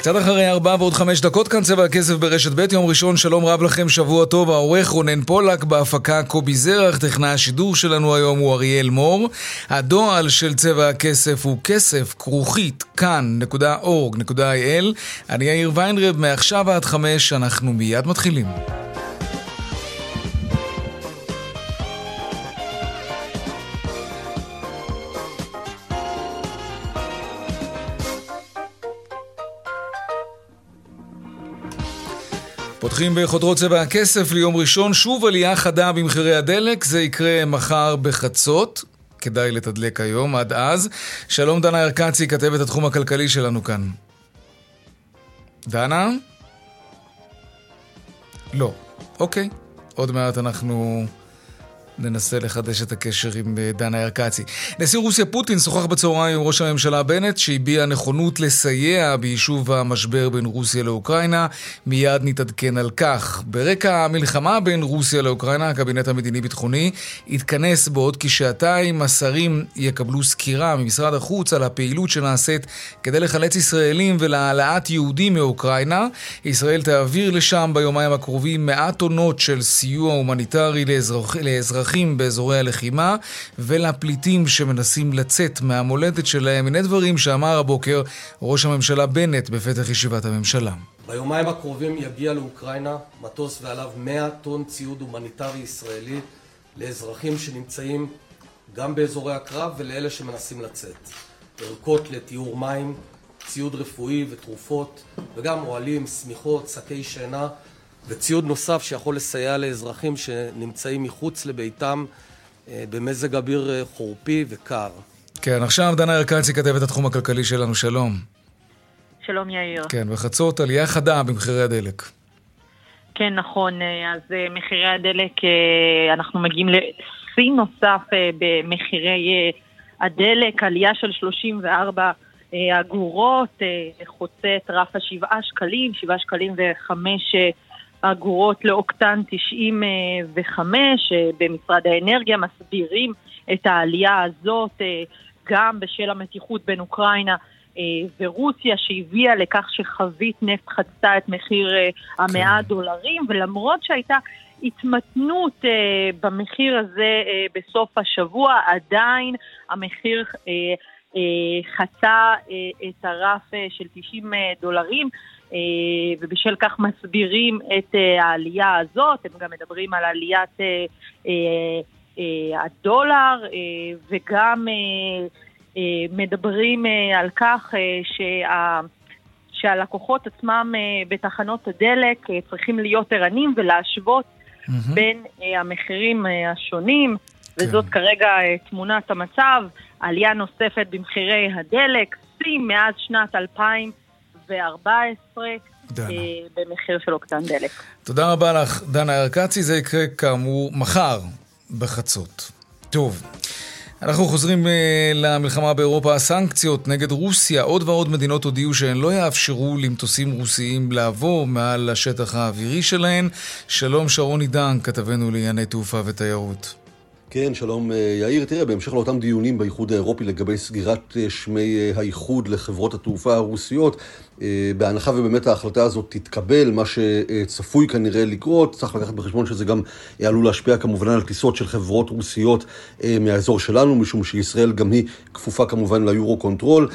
קצת אחרי ארבע ועוד חמש דקות כאן צבע הכסף ברשת ב', יום ראשון, שלום רב לכם, שבוע טוב, העורך רונן פולק, בהפקה קובי זרח, טכנאי השידור שלנו היום הוא אריאל מור. הדועל של צבע הכסף הוא כסף כרוכית כאן.org.il. אני יאיר ויינרב, מעכשיו עד חמש, אנחנו מיד מתחילים. פותחים בחודרות צבע הכסף ליום ראשון, שוב עלייה חדה במחירי הדלק, זה יקרה מחר בחצות. כדאי לתדלק היום, עד אז. שלום דנה ארקצי, כתבת התחום הכלכלי שלנו כאן. דנה? לא. אוקיי. עוד מעט אנחנו ננסה לחדש את הקשר עם אה, דנה ארקצי. נשיא רוסיה פוטין שוחח בצהריים עם ראש הממשלה בנט, שהביע נכונות לסייע ביישוב המשבר בין רוסיה לאוקראינה. מיד נתעדכן על כך. ברקע המלחמה בין רוסיה לאוקראינה, הקבינט המדיני-ביטחוני יתכנס בעוד כשעתיים. השרים יקבלו סקירה ממשרד החוץ על הפעילות שנעשית כדי לחלץ ישראלים ולהעלאת יהודים מאוקראינה. ישראל תעביר לשם ביומיים הקרובים מעט טונות של סיוע הומניטרי לאזרח... לאזרחים. לאזרחים באזורי הלחימה ולפליטים שמנסים לצאת מהמולדת שלהם. הנה דברים שאמר הבוקר ראש הממשלה בנט בפתח ישיבת הממשלה. ביומיים הקרובים יגיע לאוקראינה מטוס ועליו 100 טון ציוד הומניטרי ישראלי לאזרחים שנמצאים גם באזורי הקרב ולאלה שמנסים לצאת. ערכות לטיהור מים, ציוד רפואי ותרופות, וגם אוהלים, שמיכות, שקי שינה וציוד נוסף שיכול לסייע לאזרחים שנמצאים מחוץ לביתם אה, במזג אוויר אה, חורפי וקר. כן, עכשיו דנה ירקצי כתבת התחום הכלכלי שלנו, שלום. שלום יאיר. כן, בחצות עלייה חדה במחירי הדלק. כן, נכון. אה, אז מחירי הדלק, אנחנו מגיעים לשיא נוסף במחירי הדלק, עלייה של 34 אגורות, חוצה את רף השבעה שקלים, שבעה שקלים וחמש אגורות לאוקטן 95 אה, במשרד האנרגיה מסבירים את העלייה הזאת אה, גם בשל המתיחות בין אוקראינה אה, ורוסיה שהביאה לכך שחבית נפט חצתה את מחיר המאה כן. דולרים ולמרות שהייתה התמתנות במחיר הזה בסוף השבוע עדיין המחיר חצה את הרף של 90 דולרים ובשל כך מסבירים את אה, העלייה הזאת, הם גם מדברים על עליית אה, הדולר וגם מדברים על כך שה... שהלקוחות עצמם בתחנות הדלק צריכים להיות ערניים ולהשוות mm-hmm. בין המחירים השונים, כן. וזאת כרגע תמונת המצב, עלייה נוספת במחירי הדלק, שיא מאז שנת 2000. 2014 אה, במחיר של אוקטן דלק. תודה רבה לך, דנה ארקצי. זה יקרה כאמור מחר בחצות. טוב. אנחנו חוזרים uh, למלחמה באירופה. הסנקציות נגד רוסיה, עוד ועוד מדינות הודיעו שהן לא יאפשרו למטוסים רוסיים לעבור מעל השטח האווירי שלהן. שלום שרון עידן, כתבנו לענייני תעופה ותיירות. כן, שלום אה, יאיר. תראה, בהמשך לאותם דיונים באיחוד האירופי לגבי סגירת שמי האיחוד לחברות התעופה הרוסיות, אה, בהנחה ובאמת ההחלטה הזאת תתקבל, מה שצפוי כנראה לקרות, צריך לקחת בחשבון שזה גם עלול להשפיע כמובן על טיסות של חברות רוסיות אה, מהאזור שלנו, משום שישראל גם היא כפופה כמובן ל Eurocontrol.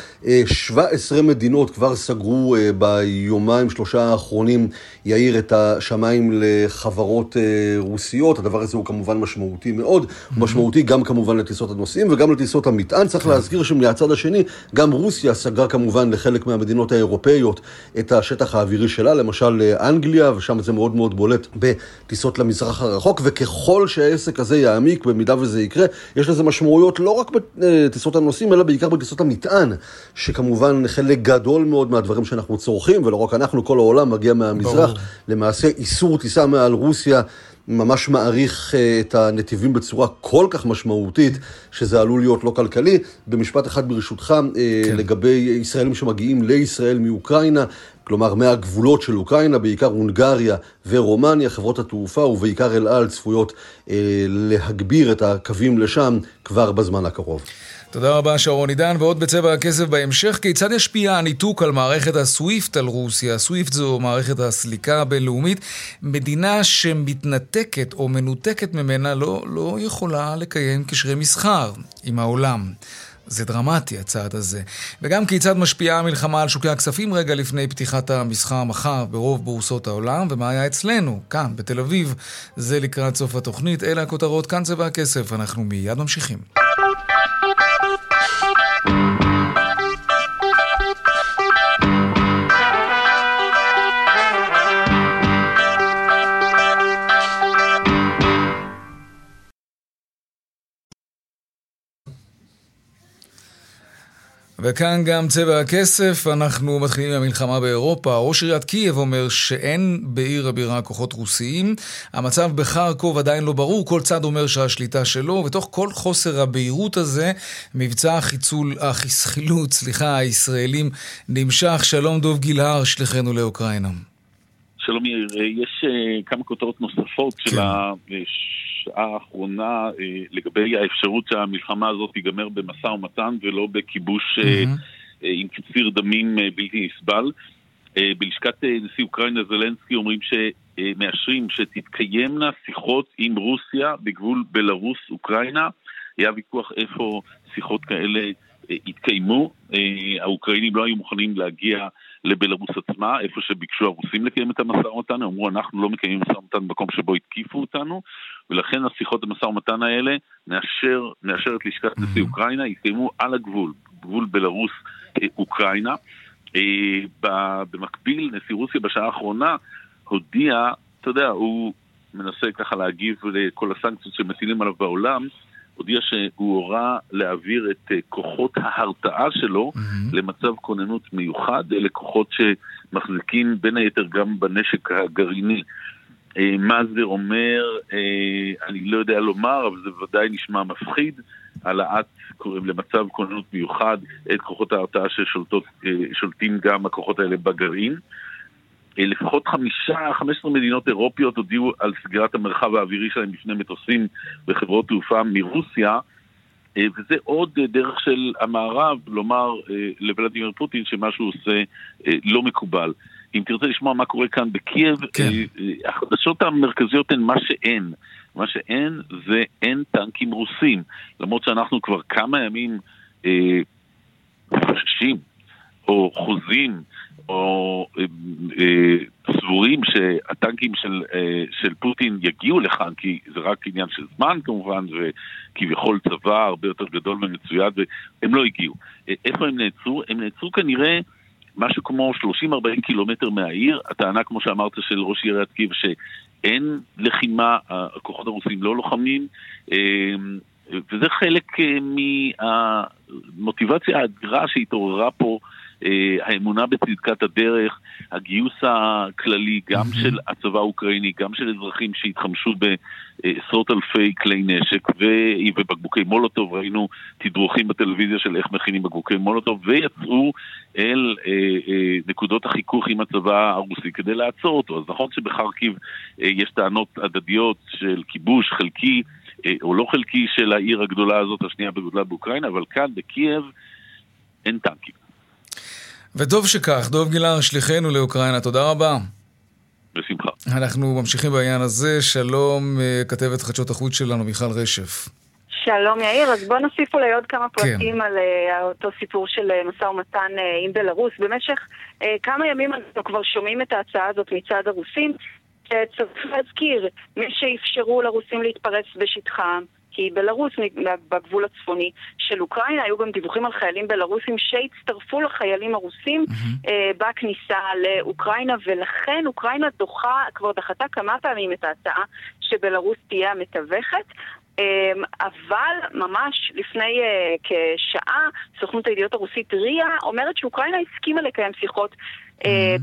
17 אה, מדינות כבר סגרו ביומיים שלושה האחרונים, יאיר, את השמיים לחברות רוסיות. הדבר הזה הוא כמובן משמעותי מאוד. הוא משמעותי גם כמובן לטיסות הנוסעים וגם לטיסות המטען. צריך להזכיר שמהצד השני, גם רוסיה סגרה כמובן לחלק מהמדינות האירופאיות את השטח האווירי שלה, למשל אנגליה, ושם זה מאוד מאוד בולט בטיסות למזרח הרחוק, וככל שהעסק הזה יעמיק, במידה וזה יקרה, יש לזה משמעויות לא רק בטיסות הנוסעים, אלא בעיקר בטיסות המטען, שכמובן חלק גדול מאוד מהדברים שאנחנו צורכים, ולא רק אנחנו, כל העולם מגיע מהמזרח. ברור. למעשה איסור טיסה מעל רוסיה ממש מעריך אה, את הנתיבים בצורה כל כך משמעותית, שזה עלול להיות לא כלכלי. במשפט אחד ברשותך, אה, כן. לגבי ישראלים שמגיעים לישראל מאוקראינה, כלומר מהגבולות של אוקראינה, בעיקר הונגריה ורומניה, חברות התעופה ובעיקר אל על צפויות אה, להגביר את הקווים לשם כבר בזמן הקרוב. תודה רבה שרון עידן, ועוד בצבע הכסף בהמשך, כיצד ישפיע הניתוק על מערכת הסוויפט על רוסיה? סוויפט זו מערכת הסליקה הבינלאומית. מדינה שמתנתקת או מנותקת ממנה לא, לא יכולה לקיים קשרי מסחר עם העולם. זה דרמטי הצעד הזה. וגם כיצד משפיעה המלחמה על שוקי הכספים רגע לפני פתיחת המסחר מחר ברוב בורסות העולם, ומה היה אצלנו, כאן, בתל אביב. זה לקראת סוף התוכנית. אלה הכותרות, כאן צבע הכסף. אנחנו מיד ממשיכים. וכאן גם צבע הכסף, אנחנו מתחילים עם המלחמה באירופה. ראש עיריית קייב אומר שאין בעיר הבירה כוחות רוסיים. המצב בחרקוב עדיין לא ברור, כל צד אומר שהשליטה שלו, ותוך כל חוסר הבהירות הזה, מבצע החיצול, החילוץ, סליחה, הישראלים נמשך. שלום דוב גילהר, שליחנו לאוקראינה. שלום יאיר, יש uh, כמה כותרות נוספות כן. של השעה האחרונה uh, לגבי האפשרות שהמלחמה הזאת תיגמר במשא ומתן ולא בכיבוש mm-hmm. עם קציר דמים בלתי נסבל. בלשכת נשיא אוקראינה זלנסקי אומרים שמאשרים שתתקיימנה שיחות עם רוסיה בגבול בלרוס-אוקראינה. היה ויכוח איפה שיחות כאלה התקיימו. האוקראינים לא היו מוכנים להגיע לבלרוס עצמה, איפה שביקשו הרוסים לקיים את המשא ומתן, הם אמרו אנחנו לא מקיימים משא ומתן במקום שבו התקיפו אותנו, ולכן השיחות המשא ומתן האלה, נאשר, נאשרת לשכת נשיא mm-hmm. אוקראינה, יתקיימו על הגבול, גבול בלרוס-אוקראינה. אה, אה, במקביל, נשיא רוסיה בשעה האחרונה הודיע, אתה יודע, הוא מנסה ככה להגיב לכל הסנקציות שמטילים עליו בעולם, הודיע שהוא הורה להעביר את אה, כוחות ההרתעה שלו mm-hmm. למצב כוננות מיוחד. אלה כוחות שמחזיקים בין היתר גם בנשק הגרעיני. אה, מה זה אומר, אה, אני לא יודע לומר, אבל זה ודאי נשמע מפחיד. העלאת למצב כוננות מיוחד את כוחות ההרתעה ששולטים גם הכוחות האלה בגרעין. אה, לפחות חמישה, חמש עשרה מדינות אירופיות הודיעו על סגירת המרחב האווירי שלהם בפני מטוסים וחברות תעופה מרוסיה, אה, וזה עוד דרך של המערב לומר אה, לוולדימיר פוטין שמה שהוא עושה לא מקובל. אם תרצה לשמוע מה קורה כאן בקייב, כן. החדשות המרכזיות הן מה שאין. מה שאין זה אין טנקים רוסים. למרות שאנחנו כבר כמה ימים חוששים או חוזים או אה, אה, סבורים שהטנקים של, אה, של פוטין יגיעו לכאן, כי זה רק עניין של זמן כמובן, וכביכול צבא הרבה יותר גדול ומצויד, והם לא הגיעו. איפה הם נעצרו? הם נעצרו כנראה משהו כמו 30-40 קילומטר מהעיר. הטענה, כמו שאמרת, של ראש עיריית קייב, שאין לחימה, הכוחות הרוסים לא לוחמים. וזה חלק מהמוטיבציה האדירה שהתעוררה פה אה, האמונה בצדקת הדרך, הגיוס הכללי, גם. של הצבא האוקראיני, גם של אזרחים שהתחמשו בעשרות אלפי כלי נשק ובקבוקי מולוטוב, ראינו תדרוכים בטלוויזיה של איך מכינים בקבוקי מולוטוב, ויצאו אל אה, אה, נקודות החיכוך עם הצבא הרוסי כדי לעצור אותו. אז נכון שבחרקיב אה, יש טענות הדדיות של כיבוש חלקי, אה, או לא חלקי של העיר הגדולה הזאת, השנייה בגודלה באוקראינה, אבל כאן בקייב אין טנקים. וטוב שכך. דוב גילר, שליחנו לאוקראינה, תודה רבה. בשמחה. אנחנו ממשיכים בעניין הזה. שלום, אה, כתבת חדשות החוץ שלנו, מיכל רשף. שלום יאיר, אז בוא נוסיף אולי עוד כמה כן. פרטים כן. על uh, אותו סיפור של uh, משא ומתן uh, עם בלרוס. במשך uh, כמה ימים אנחנו כבר שומעים את ההצעה הזאת מצד הרוסים. צריך להזכיר, מי שאפשרו לרוסים להתפרץ בשטחם, כי בלרוס, בגבול הצפוני של אוקראינה, היו גם דיווחים על חיילים בלרוסים שהצטרפו לחיילים הרוסים mm-hmm. בכניסה לאוקראינה, ולכן אוקראינה דוחה, כבר דחתה כמה פעמים את ההצעה שבלרוס תהיה המתווכת. אמ, אבל ממש לפני uh, כשעה, סוכנות הידיעות הרוסית ריה אומרת שאוקראינה הסכימה לקיים שיחות אה,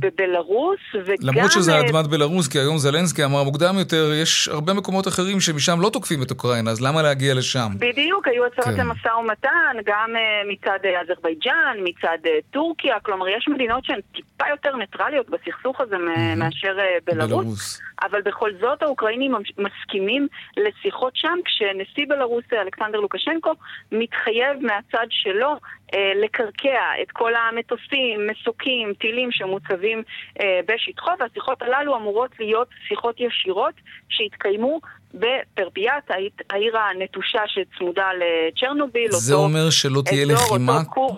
בבלארוס, וגם... למרות שזה אדמת אה, בלארוס, כי היום זלנסקי אמר מוקדם יותר, יש הרבה מקומות אחרים שמשם לא תוקפים את אוקראינה, אז למה להגיע לשם? בדיוק, היו הצעות כן. למשא ומתן, גם uh, מצד אזרבייג'אן, מצד טורקיה, כלומר יש מדינות שהן טיפה יותר ניטרליות בסכסוך הזה mm-hmm. מאשר בלארוס. אבל בכל זאת האוקראינים מסכימים לשיחות שם, כשנשיא בלארוס אלכסנדר לוקשנקו מתחייב מהצד שלו אה, לקרקע את כל המטוסים, מסוקים, טילים שמוצבים אה, בשטחו, והשיחות הללו אמורות להיות שיחות ישירות שהתקיימו בפרפיאט, העיר הנטושה שצמודה לצ'רנוביל. זה אותו אומר שלא תהיה לחימה? אותו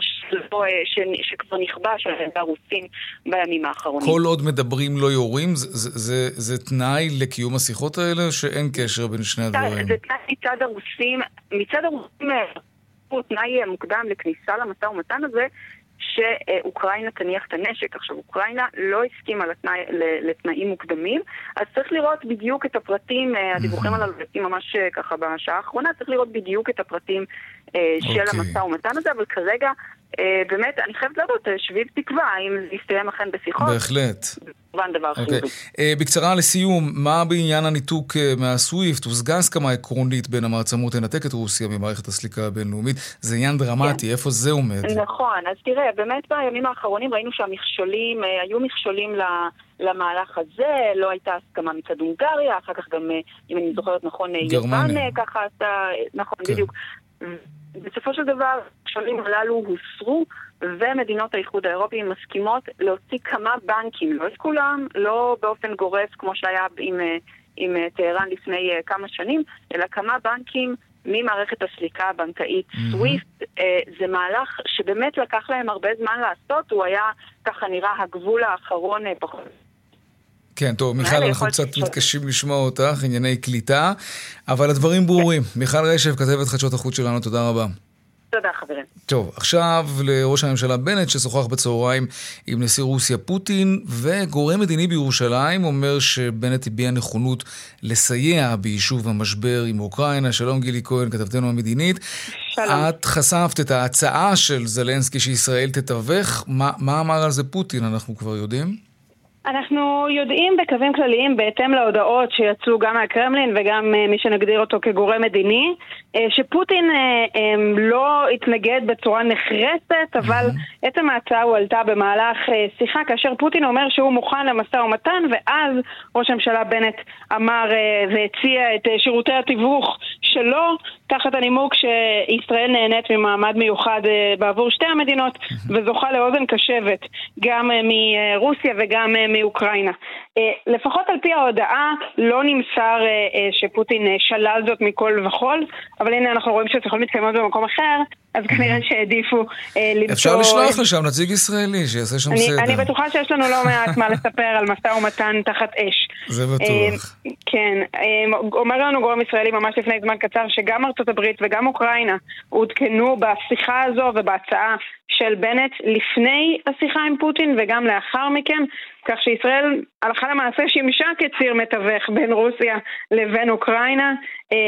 אה, ש, שכבר נכבש על ידי הרוסים בימים האחרונים. כל עוד מדברים לא יורים, זה, זה, זה, זה תנאי לקיום השיחות האלה, שאין קשר בין שני הדברים? זה תנאי מצד הרוסים, מצד הרוסים הוא תנאי מוקדם לכניסה למשא ומתן הזה, שאוקראינה תניח את הנשק. עכשיו, אוקראינה לא הסכימה לתנאי, לתנאים מוקדמים, אז צריך לראות בדיוק את הפרטים, אה, הדיווחים הללו יוצאים ממש אה, ככה בשעה האחרונה, צריך לראות בדיוק את הפרטים okay. אה, של אוקיי. המשא ומתן הזה, אבל כרגע, באמת, אני חייבת לדעת, שביב תקווה, האם זה יסתיים אכן בשיחות. בהחלט. כמובן דבר okay. אוקיי. חיובי. Uh, בקצרה לסיום, מה בעניין הניתוק uh, מהסוויפט? הושגה הסכמה עקרונית בין המעצמות לנתק את רוסיה ממערכת הסליקה הבינלאומית. זה עניין דרמטי, כן. איפה זה עומד? נכון, אז תראה, באמת בימים האחרונים ראינו שהמכשולים, uh, היו מכשולים ל... למהלך הזה, לא הייתה הסכמה מצד הונגריה, אחר כך גם, אם אני זוכרת נכון, יוון ככה עשתה, נכון, כן. בדיוק. בסופו של דבר, הכשלים הללו הוסרו, ומדינות האיחוד האירופי מסכימות להוציא כמה בנקים, לא את כולם, לא באופן גורף כמו שהיה עם, עם טהרן לפני אה, כמה שנים, אלא כמה בנקים ממערכת הסליקה הבנקאית סוויפט. Mm-hmm. זה מהלך שבאמת לקח להם הרבה זמן לעשות, הוא היה, ככה נראה, הגבול האחרון אה, פחות כן, טוב, מיכל, אנחנו קצת מתקשים לשמוע אותך, ענייני קליטה, אבל הדברים ברורים. מיכל רשף, כתבת חדשות החוץ שלנו, תודה רבה. תודה, חברים. טוב, עכשיו לראש הממשלה בנט, ששוחח בצהריים עם נשיא רוסיה פוטין, וגורם מדיני בירושלים אומר שבנט הביע נכונות לסייע ביישוב המשבר עם אוקראינה. שלום גילי כהן, כתבתנו המדינית. שלום. את חשפת את ההצעה של זלנסקי שישראל תתווך. מה, מה אמר על זה פוטין, אנחנו כבר יודעים? אנחנו יודעים בקווים כלליים, בהתאם להודעות שיצאו גם מהקרמלין וגם אה, מי שנגדיר אותו כגורם מדיני, אה, שפוטין אה, לא התנגד בצורה נחרצת, אבל עצם ההצעה הועלתה במהלך שיחה, כאשר פוטין אומר שהוא מוכן למשא ומתן, ואז ראש הממשלה בנט אמר והציע את שירותי התיווך שלו, תחת הנימוק שישראל נהנית ממעמד מיוחד בעבור שתי המדינות, וזוכה לאוזן קשבת גם מרוסיה וגם מאוקראינה. אה, לפחות על פי ההודעה לא נמסר אה, אה, שפוטין שלל זאת מכל וכול, אבל הנה אנחנו רואים שהשיחות מתקיימות במקום אחר, אז כנראה שהעדיפו למצוא... אפשר לשלוח לשם נציג ישראלי שיעשה שם סדר. אני בטוחה שיש לנו לא מעט מה לספר על משא ומתן תחת אש. זה בטוח. כן, אומר לנו גורם ישראלי ממש לפני זמן קצר שגם ארצות הברית וגם אוקראינה עודכנו בשיחה הזו ובהצעה של בנט לפני השיחה עם פוטין וגם לאחר מכן, כך שישראל הלכה למעשה שימשה כציר מתווך בין רוסיה לבין אוקראינה, אה,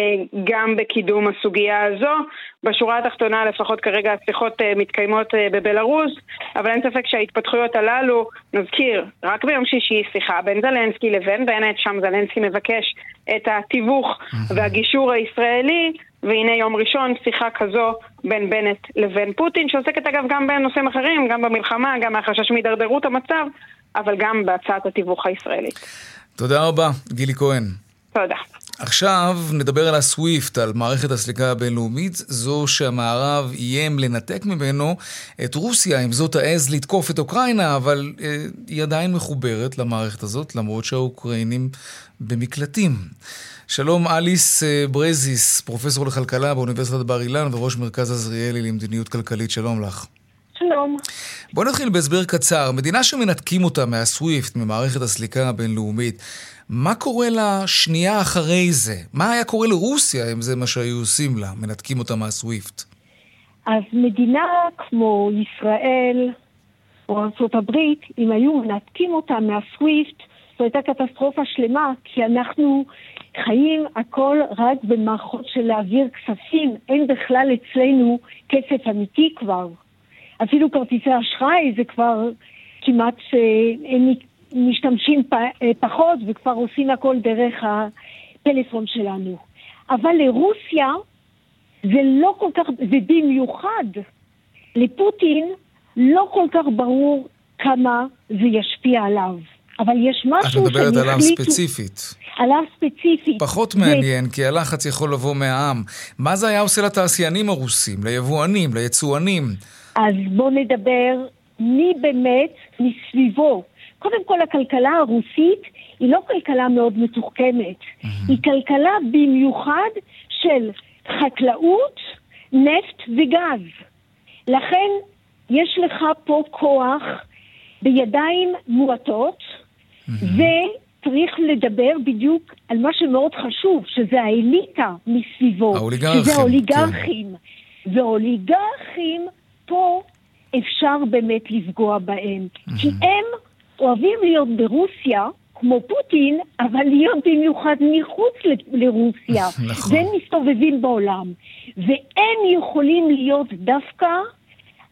גם בקידום הסוגיה הזו. בשורה התחתונה, לפחות כרגע השיחות אה, מתקיימות אה, בבלארוס, אבל אין ספק שההתפתחויות הללו, נזכיר, רק ביום שישי שיחה בין זלנסקי לבין בנט, שם זלנסקי מבקש את התיווך והגישור הישראלי, והנה יום ראשון שיחה כזו בין בנט לבין פוטין, שעוסקת אגב גם בנושאים אחרים, גם במלחמה, גם מהחשש מהידרדרות המצב, אבל גם בהצעת התיווך הישראלית. תודה רבה, גילי כהן. תודה. עכשיו נדבר על הסוויפט, על מערכת הסליקה הבינלאומית, זו שהמערב איים לנתק ממנו את רוסיה, אם זאת העז לתקוף את אוקראינה, אבל אה, היא עדיין מחוברת למערכת הזאת, למרות שהאוקראינים במקלטים. שלום אליס אה, ברזיס, פרופסור לכלכלה באוניברסיטת בר אילן וראש מרכז עזריאלי למדיניות כלכלית, שלום לך. שלום. בוא נתחיל בהסבר קצר. מדינה שמנתקים אותה מהסוויפט, ממערכת הסליקה הבינלאומית, מה קורה לשנייה אחרי זה? מה היה קורה לרוסיה אם זה מה שהיו עושים לה, מנתקים אותה מהסוויפט? אז מדינה כמו ישראל או ארה"ב, אם היו מנתקים אותה מהסוויפט, זו הייתה קטסטרופה שלמה, כי אנחנו חיים הכל רק במערכות של להעביר כספים, אין בכלל אצלנו כסף אמיתי כבר. אפילו כרטיסי אשראי זה כבר כמעט, אה, הם משתמשים אה, פחות וכבר עושים הכל דרך הפלאפון שלנו. אבל לרוסיה זה לא כל כך, ובמיוחד לפוטין לא כל כך ברור כמה זה ישפיע עליו. אבל יש משהו שהם החליטו... את מדברת עליו ספציפית. עליו ספציפית. פחות מעניין, ו... כי הלחץ יכול לבוא מהעם. מה זה היה עושה לתעשיינים הרוסים, ליבואנים, ליצואנים? אז בואו נדבר מי באמת מסביבו. קודם כל, הכלכלה הרוסית היא לא כלכלה מאוד מתוחכמת. Mm-hmm. היא כלכלה במיוחד של חקלאות, נפט וגז. לכן יש לך פה כוח בידיים מועטות, וצריך לדבר בדיוק על מה שמאוד חשוב, שזה האליטה מסביבו. האוליגרכים. שזה האוליגרכים. כן. ואוליגרכים, פה אפשר באמת לפגוע בהם. כי הם אוהבים להיות ברוסיה, כמו פוטין, אבל להיות במיוחד מחוץ לרוסיה. נכון. והם מסתובבים בעולם. והם יכולים להיות דווקא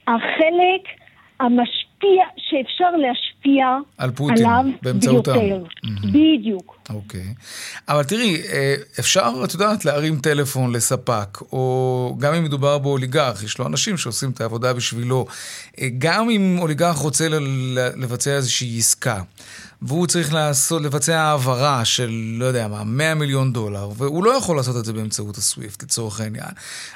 החלק המשפיע, שאפשר להשפיע על פוטין, עליו באמצעותם. ביותר. Mm-hmm. בדיוק. אוקיי. Okay. אבל תראי, אה, אפשר, את יודעת, להרים טלפון לספק, או גם אם מדובר באוליגרך, יש לו אנשים שעושים את העבודה בשבילו. אה, גם אם אוליגרך רוצה לבצע איזושהי עסקה. והוא צריך לעשות, לבצע העברה של, לא יודע מה, 100 מיליון דולר, והוא לא יכול לעשות את זה באמצעות הסוויפט, לצורך העניין.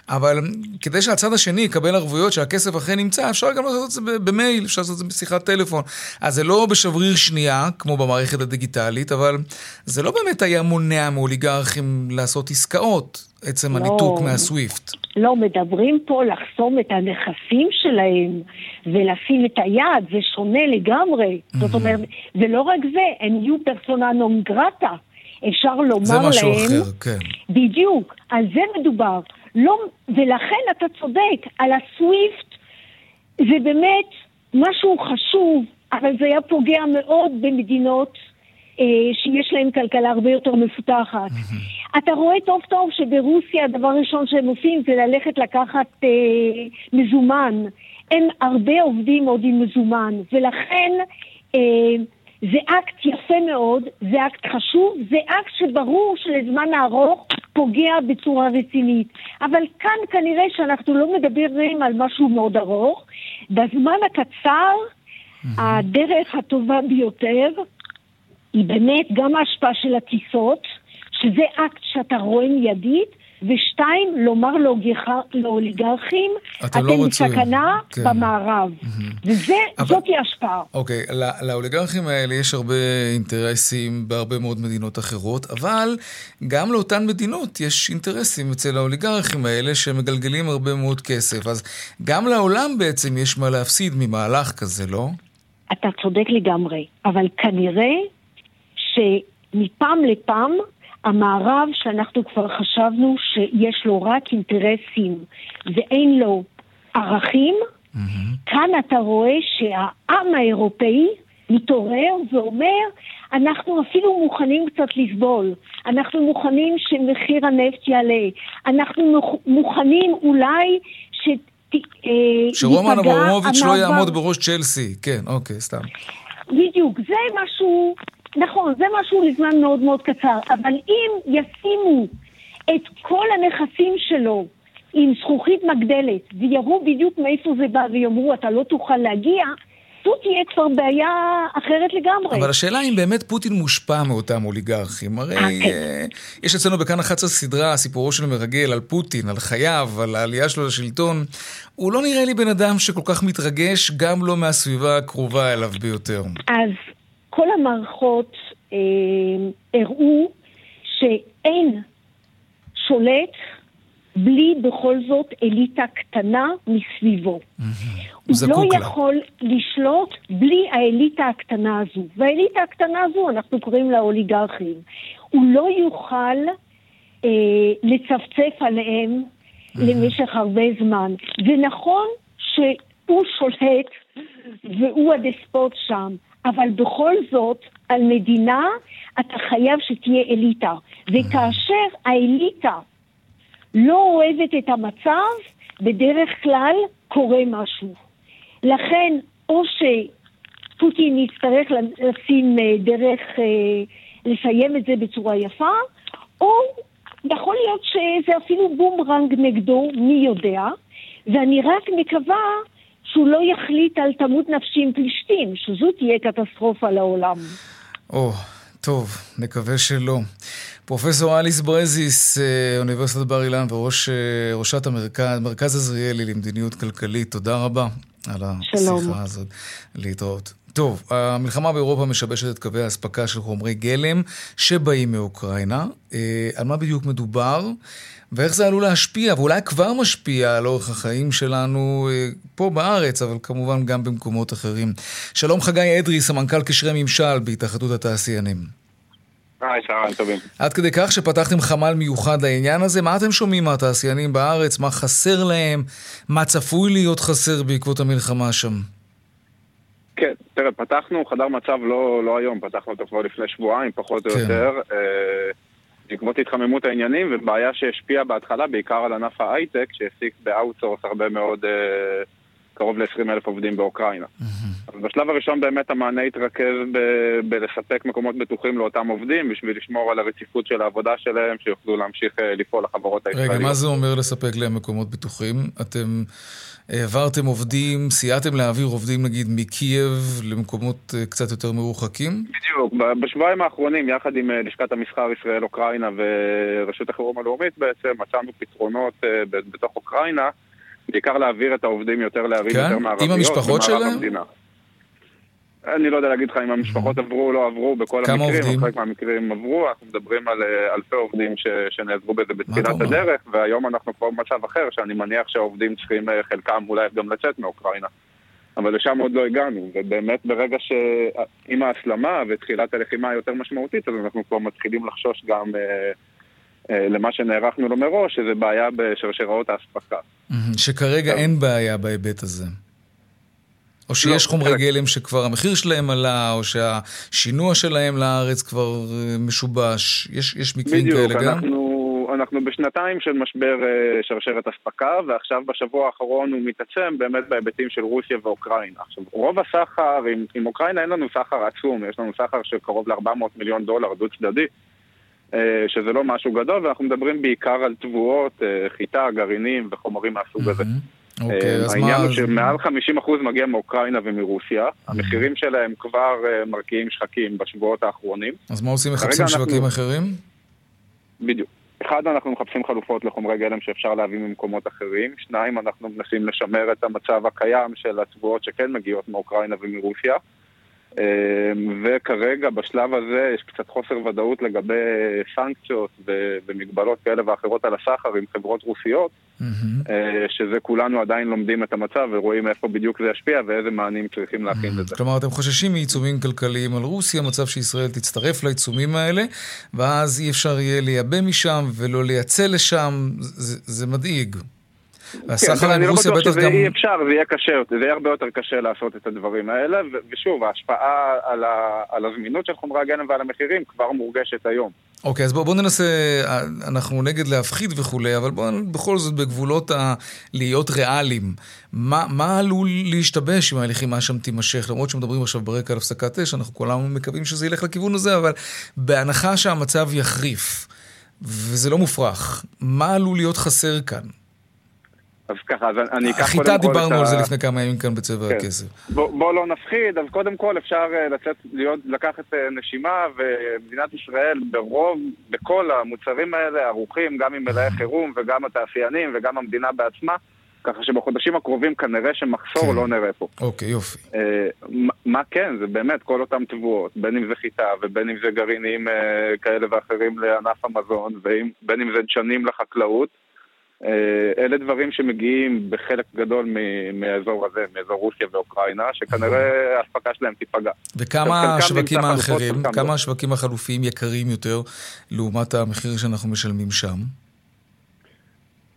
אבל כדי שהצד השני יקבל ערבויות שהכסף אכן נמצא, אפשר גם לעשות את זה במייל, אפשר לעשות את זה בשיחת טלפון. אז זה לא בשבריר שנייה, כמו במערכת הדיגיטלית, אבל זה לא באמת היה מונע מאוליגרכים לעשות עסקאות, עצם לא. הניתוק מהסוויפט. לא, מדברים פה לחסום את הנכסים שלהם ולשים את היד, זה שונה לגמרי. Mm-hmm. זאת אומרת, ולא רק זה, הם יהיו פרסונה נון גרטה. אפשר לומר להם... זה משהו אחר, כן. בדיוק, על זה מדובר. לא, ולכן אתה צודק, על הסוויפט זה באמת משהו חשוב, אבל זה היה פוגע מאוד במדינות אה, שיש להם כלכלה הרבה יותר מפותחת. Mm-hmm. אתה רואה טוב טוב שברוסיה הדבר הראשון שהם עושים זה ללכת לקחת אה, מזומן. הם הרבה עובדים עוד עם מזומן, ולכן אה, זה אקט יפה מאוד, זה אקט חשוב, זה אקט שברור שלזמן הארוך פוגע בצורה רצינית. אבל כאן כנראה שאנחנו לא מדברים על משהו מאוד ארוך. בזמן הקצר. הדרך הטובה ביותר היא באמת גם ההשפעה של הטיסות, שזה אקט שאתה רואה מיידית, ושתיים, לומר לאוליגרכים, אתם לא בסכנה כן. במערב. Mm-hmm. וזאת היא השפעה. אוקיי, לאוליגרכים האלה יש הרבה אינטרסים בהרבה מאוד מדינות אחרות, אבל גם לאותן מדינות יש אינטרסים אצל האוליגרכים האלה שמגלגלים הרבה מאוד כסף. אז גם לעולם בעצם יש מה להפסיד ממהלך כזה, לא? אתה צודק לגמרי, אבל כנראה שמפעם לפעם המערב, שאנחנו כבר חשבנו שיש לו רק אינטרסים ואין לו ערכים, mm-hmm. כאן אתה רואה שהעם האירופאי מתעורר ואומר, אנחנו אפילו מוכנים קצת לסבול, אנחנו מוכנים שמחיר הנפט יעלה, אנחנו מוכנים אולי ש... אה, שרומן אברמוביץ' לא יעמוד בראש צ'לסי, כן, אוקיי, סתם. בדיוק, זה משהו נכון, זה משהו לזמן מאוד מאוד קצר, אבל אם ישימו את כל הנכסים שלו עם זכוכית מגדלת ויראו בדיוק מאיפה זה בא ויאמרו אתה לא תוכל להגיע, זו תהיה כבר בעיה אחרת לגמרי. אבל השאלה אם באמת פוטין מושפע מאותם אוליגרכים. הרי אה, כן. יש אצלנו בכאן 11 סדרה, סיפורו של מרגל, על פוטין, על חייו, על העלייה שלו לשלטון. הוא לא נראה לי בן אדם שכל כך מתרגש, גם לא מהסביבה הקרובה אליו ביותר. אז כל המערכות אה, הראו שאין שולט בלי בכל זאת אליטה קטנה מסביבו. הוא לא. יכול לשלוט בלי האליטה הקטנה הזו. והאליטה הקטנה הזו, אנחנו קוראים לה אוליגרכים. הוא לא יוכל אה, לצפצף עליהם למשך הרבה זמן. זה נכון שהוא שולט והוא הדספוט שם, אבל בכל זאת, על מדינה אתה חייב שתהיה אליטה. וכאשר האליטה לא אוהבת את המצב, בדרך כלל קורה משהו. לכן, או שפוטין יצטרך לשים אה, דרך אה, לסיים את זה בצורה יפה, או יכול להיות שזה אפילו בומרנג נגדו, מי יודע, ואני רק מקווה שהוא לא יחליט על תמות נפשי עם פלישתים, שזו תהיה קטסטרופה לעולם. או, טוב, נקווה שלא. פרופסור אליס ברזיס, אה, אוניברסיטת בר אילן וראשת המרכז, מרכז עזריאלי למדיניות כלכלית, תודה רבה על השיחה שלום. הזאת. להתראות. טוב, המלחמה באירופה משבשת את קווי האספקה של חומרי גלם שבאים מאוקראינה. אה, על מה בדיוק מדובר? ואיך זה עלול להשפיע, ואולי כבר משפיע על אורך החיים שלנו אה, פה בארץ, אבל כמובן גם במקומות אחרים. שלום חגי אדרי, סמנכ"ל קשרי ממשל בהתאחדות התעשיינים. היי, צהריים טובים. עד כדי כך שפתחתם חמ"ל מיוחד לעניין הזה, מה אתם שומעים מהתעשיינים בארץ? מה חסר להם? מה צפוי להיות חסר בעקבות המלחמה שם? כן, תראה, פתחנו חדר מצב לא, לא היום, פתחנו אותו כבר לפני שבועיים, פחות או כן. יותר. אה, בעקבות התחממות העניינים ובעיה שהשפיעה בהתחלה בעיקר על ענף ההייטק שהעסיק ב outsource הרבה מאוד, אה, קרוב ל-20 אלף עובדים באוקראינה. Mm-hmm. בשלב הראשון באמת המענה התרכז ב- בלספק מקומות בטוחים לאותם עובדים בשביל לשמור על הרציפות של העבודה שלהם, שיוכלו להמשיך אה, לפעול לחברות הישראליות. רגע, מה זה אומר לספק להם מקומות בטוחים? אתם... העברתם עובדים, סייעתם להעביר עובדים נגיד מקייב למקומות אה, קצת יותר מרוחקים? בדיוק, בשבועיים האחרונים יחד עם אה, לשכת המסחר ישראל אוקראינה ורשות החירום הלאומית בעצם מצאנו פתרונות אה, בתוך אוקראינה בעיקר להעביר את העובדים יותר לערים כן? יותר מערביות. עם המשפחות שלהם? המדינה. אני לא יודע להגיד לך אם המשפחות עברו או לא עברו בכל כמה המקרים, עובדים? חלק מהמקרים עברו, אנחנו מדברים על אה, אלפי עובדים ש, שנעזרו בזה בתחילת הדרך, והיום אנחנו כבר במצב אחר, שאני מניח שהעובדים צריכים, אה, חלקם אולי גם לצאת מאוקראינה. אבל לשם עוד לא הגענו, ובאמת ברגע שעם ההסלמה ותחילת הלחימה היותר משמעותית, אז אנחנו כבר מתחילים לחשוש גם אה, אה, למה שנערכנו לו מראש, שזה בעיה בשרשראות האספקה. שכרגע אין בעיה בהיבט הזה. או שיש לא, חומרי גלם שכבר המחיר שלהם עלה, או שהשינוע שלהם לארץ כבר אה, משובש. יש, יש מקרים בדיוק, כאלה גם? בדיוק, אנחנו בשנתיים של משבר אה, שרשרת אספקה, ועכשיו בשבוע האחרון הוא מתעצם באמת בהיבטים של רוסיה ואוקראינה. עכשיו, רוב הסחר, עם, עם אוקראינה אין לנו סחר עצום, יש לנו סחר של קרוב ל-400 מיליון דולר דו צדדי. אה, שזה לא משהו גדול, ואנחנו מדברים בעיקר על תבואות, חיטה, גרעינים וחומרים מהסוג הזה. אוקיי, אז מה... העניין הוא שמעל 50% מגיע מאוקראינה ומרוסיה, המחירים שלהם כבר אה, מרקיעים שחקים בשבועות האחרונים. אז מה עושים? מחפשים שווקים אחרים? בדיוק. אחד, אנחנו מחפשים חלופות לחומרי גלם שאפשר להביא ממקומות אחרים. שניים, אנחנו מנסים לשמר את המצב הקיים של התבואות שכן מגיעות מאוקראינה ומרוסיה. אמ, וכרגע בשלב הזה יש קצת חוסר ודאות לגבי סנקציות ומגבלות כאלה ואחרות על הסחר עם חברות רוסיות, mm-hmm. שזה כולנו עדיין לומדים את המצב ורואים איפה בדיוק זה ישפיע ואיזה מענים צריכים להכין mm-hmm. לזה. כלומר, אתם חוששים מעיצומים כלכליים על רוסיה, מצב שישראל תצטרף לעיצומים האלה, ואז אי אפשר יהיה לייבא משם ולא לייצא לשם, זה, זה מדאיג. הסחר כן, עם רוסיה בטח גם... אי אפשר, זה יהיה קשה, זה יהיה הרבה יותר קשה לעשות את הדברים האלה, ושוב, ההשפעה על, ה, על הזמינות של חומרי הגלם ועל המחירים כבר מורגשת היום. אוקיי, אז בואו בוא ננסה, אנחנו נגד להפחיד וכולי, אבל בואו בכל זאת בגבולות ה... להיות ריאליים. מה, מה עלול להשתבש אם הלחימה שם תימשך? למרות שמדברים עכשיו ברקע על הפסקת אש, אנחנו כולנו מקווים שזה ילך לכיוון הזה, אבל בהנחה שהמצב יחריף, וזה לא מופרך, מה עלול להיות חסר כאן? אז ככה, אז אני אקח קודם כל את ה... חיטה דיברנו על זה לפני כמה ימים כאן בצבע כן. הכסף. בוא, בוא לא נפחיד, אז קודם כל אפשר אה, לצאת, להיות, לקחת אה, נשימה, ומדינת ישראל ברוב, בכל המוצרים האלה ערוכים, גם עם מלאי חירום וגם התעשיינים וגם המדינה בעצמה, ככה שבחודשים הקרובים כנראה שמחסור כן. לא נראה פה. אוקיי, יופי. אה, מה כן, זה באמת כל אותם תבואות, בין אם זה חיטה ובין אם זה גרעינים אה, כאלה ואחרים לענף המזון, ובין אם זה דשנים לחקלאות. אה, אלה דברים שמגיעים בחלק גדול מהאזור הזה, מאזור רוסיה ואוקראינה, שכנראה ההספקה שלהם תיפגע. וכמה השווקים האחרים, כמה השווקים החלופיים יקרים יותר לעומת המחיר שאנחנו משלמים שם?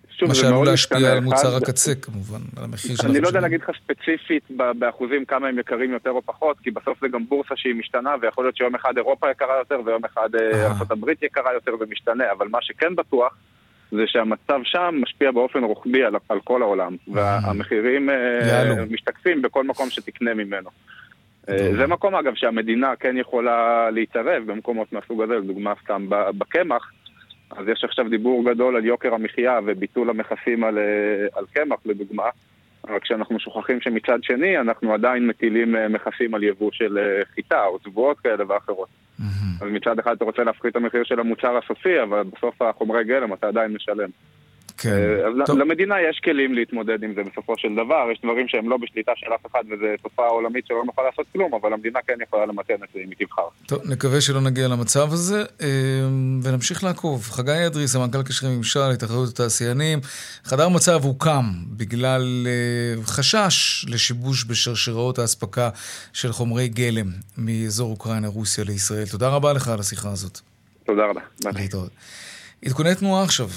שוב, מה שעלול להשפיע על מוצר הקצה כמובן, על המחיר משלמים. אני לא יודע להגיד לך ספציפית באחוזים כמה הם יקרים יותר או פחות, כי בסוף זה גם בורסה שהיא משתנה, ויכול להיות שיום אחד אירופה יקרה יותר ויום אחד אה, ארה"ב יקרה יותר ומשתנה, אבל מה שכן בטוח, זה שהמצב שם משפיע באופן רוחבי על, על כל העולם, והמחירים uh, משתקפים בכל מקום שתקנה ממנו. Uh, זה מקום אגב שהמדינה כן יכולה להתערב במקומות מהסוג הזה, לדוגמה סתם בקמח, אז יש עכשיו דיבור גדול על יוקר המחיה וביטול המכסים על, אה, על קמח לדוגמה, רק שאנחנו שוכחים שמצד שני אנחנו עדיין מטילים מכסים על יבוא של חיטה או תבואות כאלה ואחרות. אז מצד אחד אתה רוצה להפחית את המחיר של המוצר הסופי, אבל בסוף החומרי גלם אתה עדיין משלם. כן. אה, טוב. למדינה יש כלים להתמודד עם זה בסופו של דבר, יש דברים שהם לא בשליטה של אף אחד וזו תופעה עולמית שלא נוכל לעשות כלום, אבל המדינה כן יכולה למתן את זה אם היא תבחר. טוב, נקווה שלא נגיע למצב הזה, אה, ונמשיך לעקוב. חגי אדרי, סמנכ"ל קשרי ממשל, התאחדות התעשיינים, חדר מצב הוקם בגלל אה, חשש לשיבוש בשרשראות האספקה של חומרי גלם מאזור אוקראינה-רוסיה לישראל. תודה רבה לך על השיחה הזאת. תודה רבה. להתראות. עדכוני תנועה עכשיו.